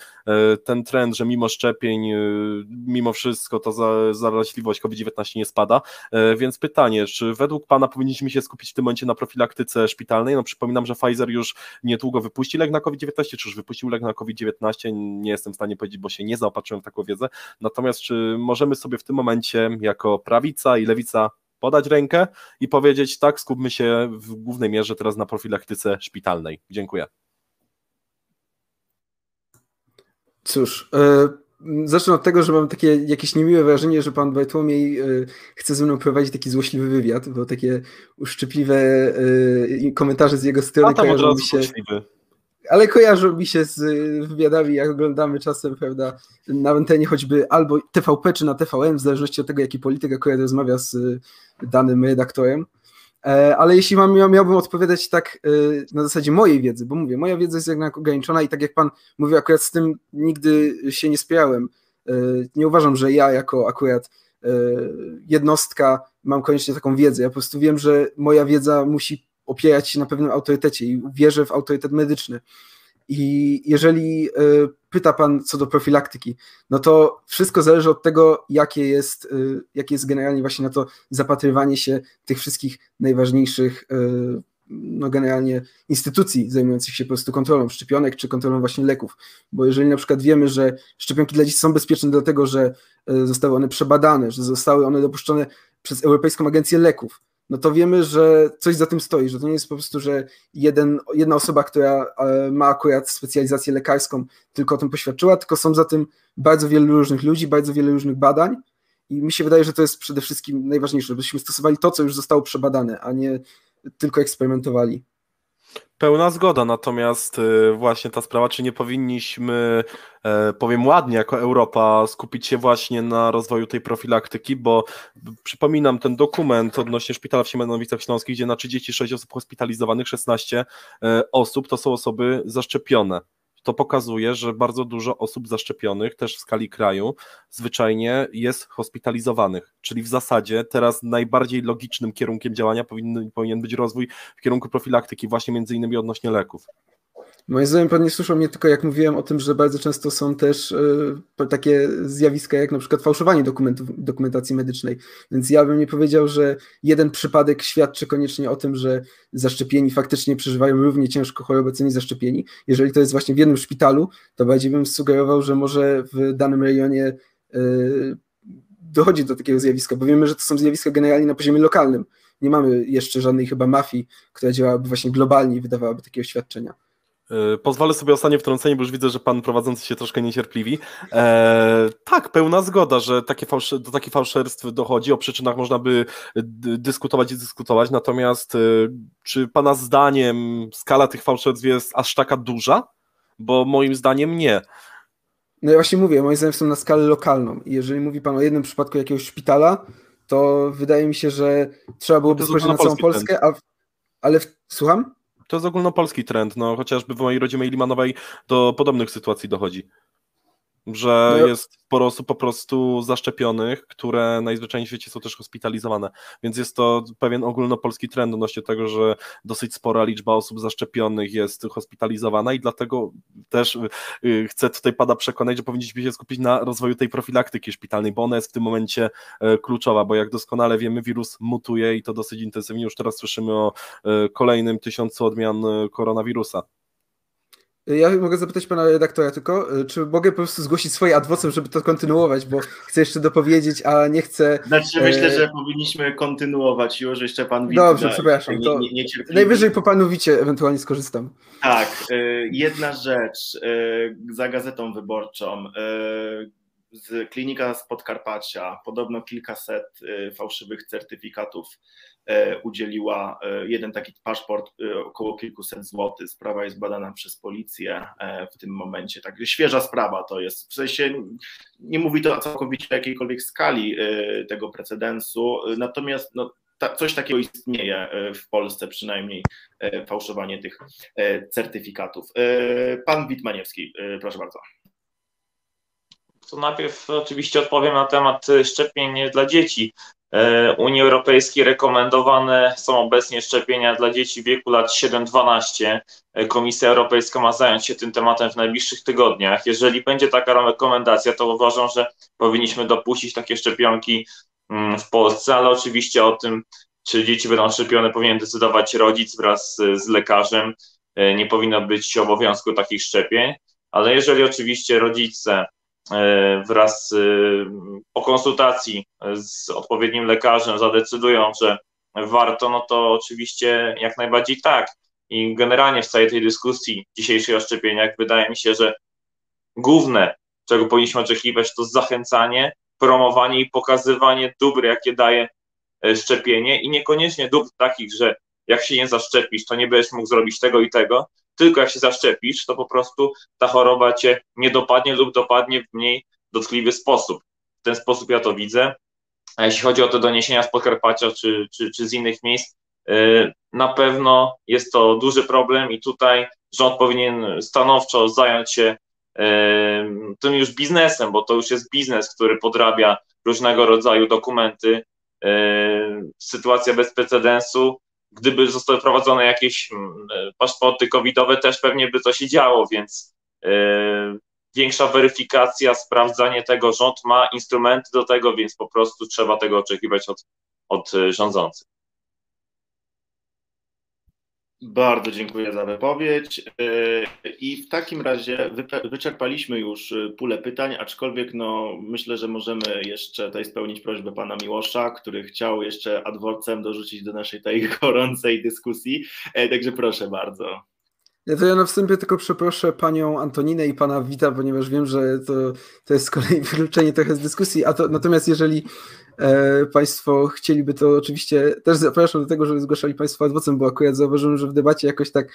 ten trend, że mimo szczepień szczepień, y, mimo wszystko ta zaraźliwość COVID-19 nie spada. E, więc pytanie, czy według Pana powinniśmy się skupić w tym momencie na profilaktyce szpitalnej? No przypominam, że Pfizer już niedługo wypuści lek na COVID-19, czy już wypuścił lek na COVID-19? Nie jestem w stanie powiedzieć, bo się nie zaopatrzyłem w taką wiedzę. Natomiast czy możemy sobie w tym momencie jako prawica i lewica podać rękę i powiedzieć tak, skupmy się w głównej mierze teraz na profilaktyce szpitalnej. Dziękuję. Cóż, e, Zacznę od tego, że mam takie jakieś niemiłe wrażenie, że pan Bartłomiej y, chce ze mną prowadzić taki złośliwy wywiad, bo takie uszczypliwe y, komentarze z jego strony kojarzą mi się. Uczciwy. Ale kojarzą mi się z y, wywiadami, jak oglądamy czasem, prawda, na antenie choćby albo TVP czy na TVN, w zależności od tego, jaki polityk akurat rozmawia z danym redaktorem. E, ale jeśli mam, miałbym odpowiadać tak e, na zasadzie mojej wiedzy, bo mówię, moja wiedza jest jednak ograniczona i tak jak pan mówił, akurat z tym nigdy się nie spierałem. E, nie uważam, że ja jako akurat jednostka mam koniecznie taką wiedzę. Ja po prostu wiem, że moja wiedza musi opierać się na pewnym autorytecie i wierzę w autorytet medyczny. I jeżeli e, pyta Pan co do profilaktyki, no to wszystko zależy od tego, jakie jest, e, jakie jest generalnie właśnie na to zapatrywanie się tych wszystkich najważniejszych e, no generalnie instytucji zajmujących się po prostu kontrolą szczepionek czy kontrolą właśnie leków. Bo jeżeli na przykład wiemy, że szczepionki dla dzieci są bezpieczne dlatego, że zostały one przebadane, że zostały one dopuszczone przez Europejską Agencję Leków, no to wiemy, że coś za tym stoi, że to nie jest po prostu, że jeden, jedna osoba, która e, ma akurat specjalizację lekarską, tylko o tym poświadczyła, tylko są za tym bardzo wielu różnych ludzi, bardzo wiele różnych badań i mi się wydaje, że to jest przede wszystkim najważniejsze, żebyśmy stosowali to, co już zostało przebadane, a nie tylko eksperymentowali. Pełna zgoda, natomiast y, właśnie ta sprawa, czy nie powinniśmy, e, powiem ładnie, jako Europa, skupić się właśnie na rozwoju tej profilaktyki, bo przypominam ten dokument odnośnie szpitala w Siemianowicach Śląskich, gdzie na 36 osób hospitalizowanych 16 e, osób to są osoby zaszczepione to pokazuje, że bardzo dużo osób zaszczepionych też w skali kraju zwyczajnie jest hospitalizowanych. Czyli w zasadzie teraz najbardziej logicznym kierunkiem działania powinien, powinien być rozwój w kierunku profilaktyki, właśnie między innymi odnośnie leków. Moim zdaniem pan nie słyszał mnie tylko jak mówiłem o tym, że bardzo często są też y, takie zjawiska jak na przykład fałszowanie dokumentów, dokumentacji medycznej. Więc ja bym nie powiedział, że jeden przypadek świadczy koniecznie o tym, że zaszczepieni faktycznie przeżywają równie ciężko chorobę co niezaszczepieni. Jeżeli to jest właśnie w jednym szpitalu, to bardziej bym sugerował, że może w danym rejonie y, dochodzi do takiego zjawiska, bo wiemy, że to są zjawiska generalnie na poziomie lokalnym. Nie mamy jeszcze żadnej chyba mafii, która działałaby właśnie globalnie i wydawałaby takie oświadczenia. E, pozwolę sobie ostatnie wtrącenie, bo już widzę, że pan prowadzący się troszkę niecierpliwi. E, tak, pełna zgoda, że takie do takich fałszerstw dochodzi. O przyczynach można by dyskutować i dyskutować. Natomiast e, czy pana zdaniem skala tych fałszerstw jest aż taka duża? Bo moim zdaniem nie. No ja właśnie mówię, moim zdaniem są na skalę lokalną. I jeżeli mówi pan o jednym przypadku jakiegoś szpitala, to wydaje mi się, że trzeba byłoby spojrzeć na całą Polskę, a, ale w, słucham? To jest ogólnopolski trend, no chociażby w mojej rodzimej Limanowej do podobnych sytuacji dochodzi że no. jest sporo osób po prostu zaszczepionych, które najzwyczajniej w świecie są też hospitalizowane, więc jest to pewien ogólnopolski trend odnośnie tego, że dosyć spora liczba osób zaszczepionych jest hospitalizowana i dlatego też y, chcę tutaj pada przekonać, że powinniśmy się skupić na rozwoju tej profilaktyki szpitalnej, bo ona jest w tym momencie e, kluczowa, bo jak doskonale wiemy, wirus mutuje i to dosyć intensywnie, już teraz słyszymy o e, kolejnym tysiącu odmian e, koronawirusa. Ja mogę zapytać pana redaktora tylko, y, czy mogę po prostu zgłosić swoje adwocem, żeby to kontynuować, bo chcę jeszcze dopowiedzieć, a nie chcę... Znaczy myślę, e, że powinniśmy kontynuować już, jeszcze pan Wit, Dobrze, przepraszam, to nie, nie najwyżej po panu Wicie ewentualnie skorzystam. Tak, y, jedna rzecz, y, za Gazetą Wyborczą, z klinika z Podkarpacia, podobno kilkaset fałszywych certyfikatów udzieliła e, jeden taki paszport e, około kilkuset złotych. Sprawa jest badana przez policję w tym momencie. Tak, świeża sprawa to jest. W sensie nie mówi to całkowicie o jakiejkolwiek skali tego precedensu, natomiast no, ta, coś takiego istnieje w Polsce, przynajmniej fałszowanie tych certyfikatów. Pan Witmaniewski, proszę bardzo. To najpierw oczywiście odpowiem na temat szczepień dla dzieci. E, Unii Europejskiej rekomendowane są obecnie szczepienia dla dzieci w wieku lat 7-12. E, Komisja Europejska ma zająć się tym tematem w najbliższych tygodniach. Jeżeli będzie taka rekomendacja, to uważam, że powinniśmy dopuścić takie szczepionki mm, w Polsce, ale oczywiście o tym, czy dzieci będą szczepione, powinien decydować rodzic wraz z lekarzem. E, nie powinno być obowiązku takich szczepień, ale jeżeli oczywiście rodzice wraz po konsultacji z odpowiednim lekarzem zadecydują, że warto, no to oczywiście jak najbardziej tak. I generalnie w całej tej dyskusji dzisiejszej o szczepieniach wydaje mi się, że główne, czego powinniśmy oczekiwać, to zachęcanie, promowanie i pokazywanie dóbr, jakie daje e, szczepienie i niekoniecznie dóbr takich, że jak się nie zaszczepisz, to nie będziesz mógł zrobić tego i tego, tylko jak się zaszczepisz, to po prostu ta choroba cię nie dopadnie lub dopadnie w mniej dotkliwy sposób. W ten sposób ja to widzę. A jeśli chodzi o te doniesienia z Podkarpacia czy, czy, czy z innych miejsc, y, na pewno jest to duży problem i tutaj rząd powinien stanowczo zająć się y, tym już biznesem, bo to już jest biznes, który podrabia różnego rodzaju dokumenty. Y, sytuacja bez precedensu gdyby zostały wprowadzone jakieś mm, e, paszporty covidowe, też pewnie by to się działo, więc yy, większa weryfikacja, sprawdzanie tego, rząd ma instrumenty do tego, więc po prostu trzeba tego oczekiwać od, od e, rządzących. Bardzo dziękuję za wypowiedź. E, I w takim razie wyczerpaliśmy już e, pulę pytań, aczkolwiek no, myślę, że możemy jeszcze tutaj spełnić prośbę pana Miłosza, który chciał jeszcze adworcem dorzucić do naszej tej gorącej dyskusji. E, także proszę bardzo. Ja to ja na wstępie tylko przeproszę panią Antoninę i pana Wita, ponieważ wiem, że to, to jest z kolei wykluczenie trochę z dyskusji, a to, natomiast jeżeli e, państwo chcieliby, to oczywiście też zapraszam do tego, żeby zgłaszali państwo adwocem, bo akurat zauważyłem, że w debacie jakoś tak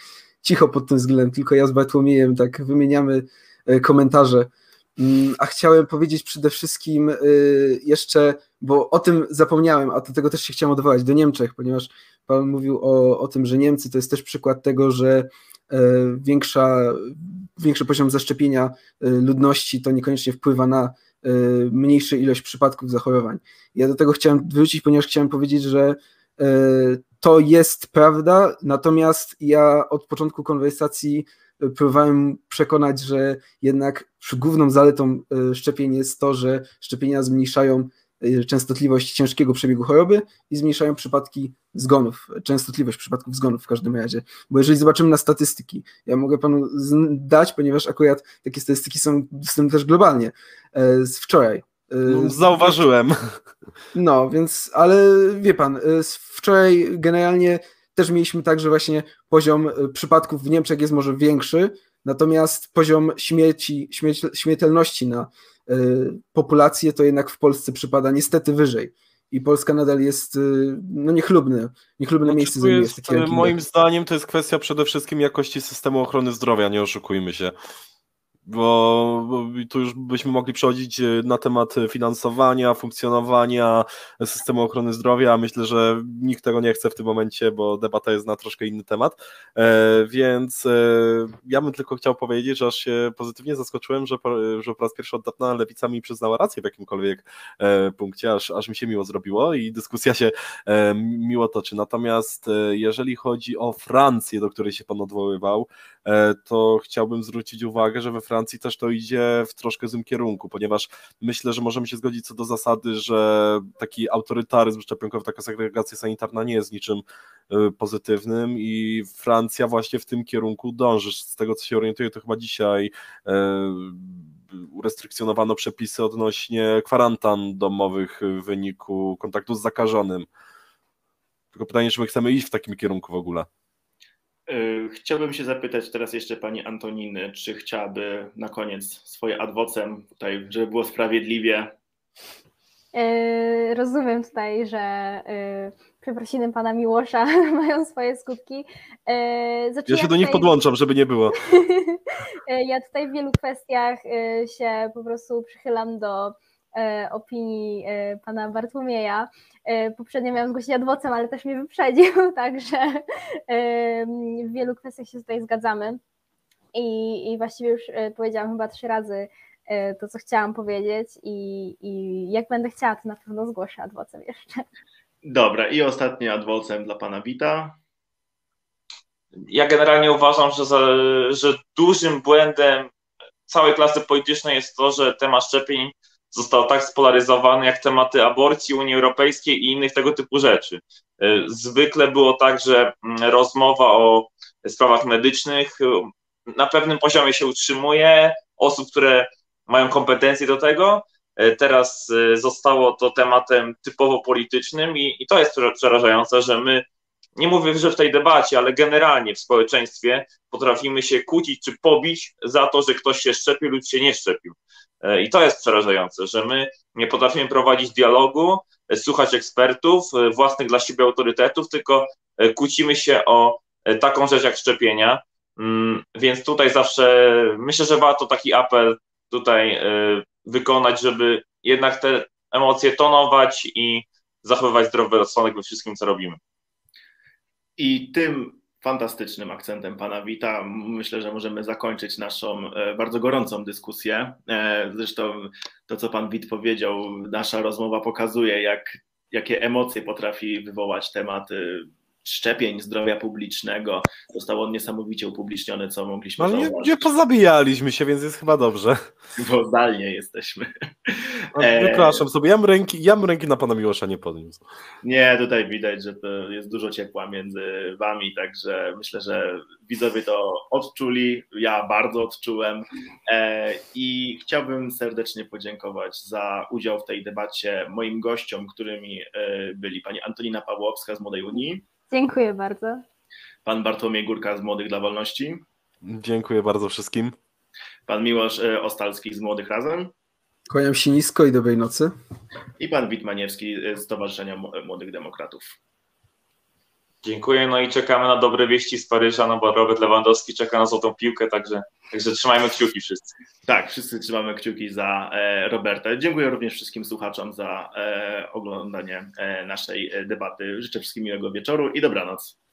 cicho pod tym względem, tylko ja z Bartłomiejem tak wymieniamy e, komentarze. Mm, a chciałem powiedzieć przede wszystkim e, jeszcze, bo o tym zapomniałem, a do tego też się chciałem odwołać, do Niemczech, ponieważ Pan mówił o, o tym, że Niemcy to jest też przykład tego, że większa, większy poziom zaszczepienia e, ludności to niekoniecznie wpływa na e, mniejszą ilość przypadków zachorowań. Ja do tego chciałem wrócić, ponieważ chciałem powiedzieć, że to jest prawda, natomiast ja od początku konwersacji próbowałem przekonać, że jednak główną zaletą szczepień jest to, że szczepienia zmniejszają częstotliwość ciężkiego przebiegu choroby i zmniejszają przypadki zgonów, częstotliwość przypadków zgonów w każdym razie. Bo jeżeli zobaczymy na statystyki, ja mogę panu dać, ponieważ akurat takie statystyki są dostępne też globalnie, e, z wczoraj. E, no, zauważyłem. No, więc, ale wie pan, e, wczoraj generalnie też mieliśmy tak, że właśnie poziom przypadków w Niemczech jest może większy, natomiast poziom śmierci, śmiertelności na Y, populację, to jednak w Polsce przypada niestety wyżej. I Polska nadal jest y, no, niechlubne, niechlubne no, miejsce zajmuje w takich Moim zdaniem to jest kwestia przede wszystkim jakości systemu ochrony zdrowia, nie oszukujmy się. Bo, tu już byśmy mogli przechodzić e, na temat finansowania, funkcjonowania systemu ochrony zdrowia. Myślę, że nikt tego nie chce w tym momencie, bo debata jest na troszkę inny temat. E, więc e, ja bym tylko chciał powiedzieć, że aż się pozytywnie zaskoczyłem, że po, że po raz pierwszy od dawna lewica mi przyznała rację w jakimkolwiek punkcie, aż, aż mi się miło zrobiło i dyskusja się miło toczy. Natomiast jeżeli chodzi o Francję, do której się pan odwoływał, to chciałbym zwrócić uwagę, że we Francji też to idzie w troszkę złym kierunku, ponieważ myślę, że możemy się zgodzić co do zasady, że taki autorytaryzm szczepionkowy, taka segregacja sanitarna nie jest niczym y, pozytywnym i Francja właśnie w tym kierunku dąży. Z tego co się orientuję, to chyba dzisiaj y, urestrykcjonowano przepisy odnośnie kwarantan domowych w wyniku kontaktu z zakażonym. Tylko pytanie, czy my chcemy iść w takim kierunku w ogóle? Y, chciałbym się zapytać teraz jeszcze pani Antoniny, czy chciałaby na koniec swoje adwocem tutaj, żeby było sprawiedliwie. Yy, rozumiem tutaj, że yy, przeprosiny pana Miłosza mają swoje skutki. Yy, znaczy ja się ja do nich podłączam, żeby nie było. ja tutaj w wielu kwestiach się po prostu przychylam do opinii pana Bartłomieja. E, poprzednio miałam zgłosić adwocem, ale też mnie wyprzedził, także w wielu kwestiach się tutaj zgadzamy. I, i właściwie już e, powiedziałam chyba trzy razy e, to, co chciałam powiedzieć i, i jak będę chciała, to na pewno zgłoszę adwocem jeszcze. Dobra, i ostatni adwocem dla pana Wita. Ja generalnie uważam, że, za, że dużym błędem całej klasy politycznej jest to, że temat szczepień został tak spolaryzowany jak tematy aborcji Unii Europejskiej i innych tego typu rzeczy. E, zwykle było tak, że mm, rozmowa o sprawach medycznych e, na pewnym poziomie się utrzymuje, osób, które mają kompetencje do tego. E, teraz zostało to tematem typowo politycznym i, i to jest przerażające, że my, nie mówię, że w tej debacie, ale generalnie w społeczeństwie potrafimy się kłócić czy pobić za to, że ktoś się szczepił lub się nie szczepił. E, I to jest przerażające, że my nie potrafimy prowadzić dialogu, e, słuchać ekspertów, e, własnych dla siebie autorytetów, tylko kłócimy się o taką rzecz jak szczepienia. Mm, więc tutaj zawsze myślę, że warto taki apel tutaj wykonać, żeby jednak te emocje tonować i zachowywać zdrowy rozsądek we wszystkim, co robimy. I tym fantastycznym akcentem pana Wita. Myślę, że możemy zakończyć naszą e, bardzo gorącą dyskusję. E, zresztą to, co pan Wit powiedział, nasza rozmowa pokazuje, jak, jakie emocje potrafi wywołać temat szczepień zdrowia publicznego. Został on niesamowicie upubliczniony, co mogliśmy Ale nie, nie pozabijaliśmy się, więc jest chyba dobrze. Bo zdalnie jesteśmy. No, wypraszam sobie, ja bym, ręki, ja bym ręki na pana Miłosza nie podniósł. Nie, tutaj widać, że to jest dużo ciepła między wami, także myślę, że widzowie to odczuli, ja bardzo odczułem e, i chciałbym serdecznie podziękować za udział w tej debacie moim gościom, którymi e, byli pani Antonina Pawłowska z Młodej Unii, Dziękuję bardzo. Pan Bartłomiej Górka z Młodych dla Wolności. Dziękuję bardzo wszystkim. Pan Miłosz e, Ostalski z Młodych Razem. Kłaniam się nisko i dobrej nocy. I pan Witmaniewski z Stowarzyszenia Młodych Demokratów. Dziękuję, no i czekamy na dobre wieści z Paryża, no bo Robert Lewandowski czeka na złotą piłkę, także, także trzymajmy kciuki wszyscy. Tak, wszyscy trzymamy kciuki za e, Roberta. Dziękuję również wszystkim słuchaczom za e, oglądanie e, naszej debaty. Życzę wszystkim miłego wieczoru i dobranoc.